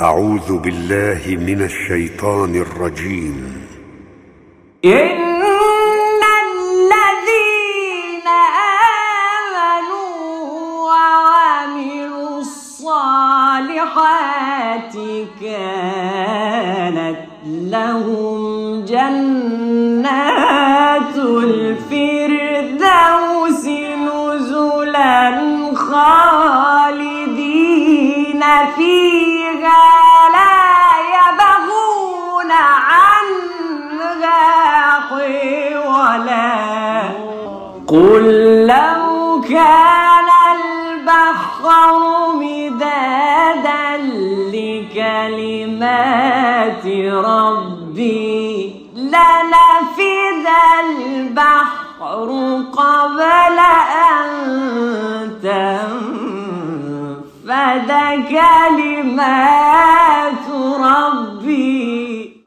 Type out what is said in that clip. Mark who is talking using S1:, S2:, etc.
S1: أعوذ بالله من الشيطان الرجيم.
S2: إن الذين آمنوا وعملوا الصالحات كانت لهم جنات الفردوس نزلا خالدين فيها قل لو كان البحر مدادا لكلمات ربي لنفد البحر قبل أن تنفد كلمات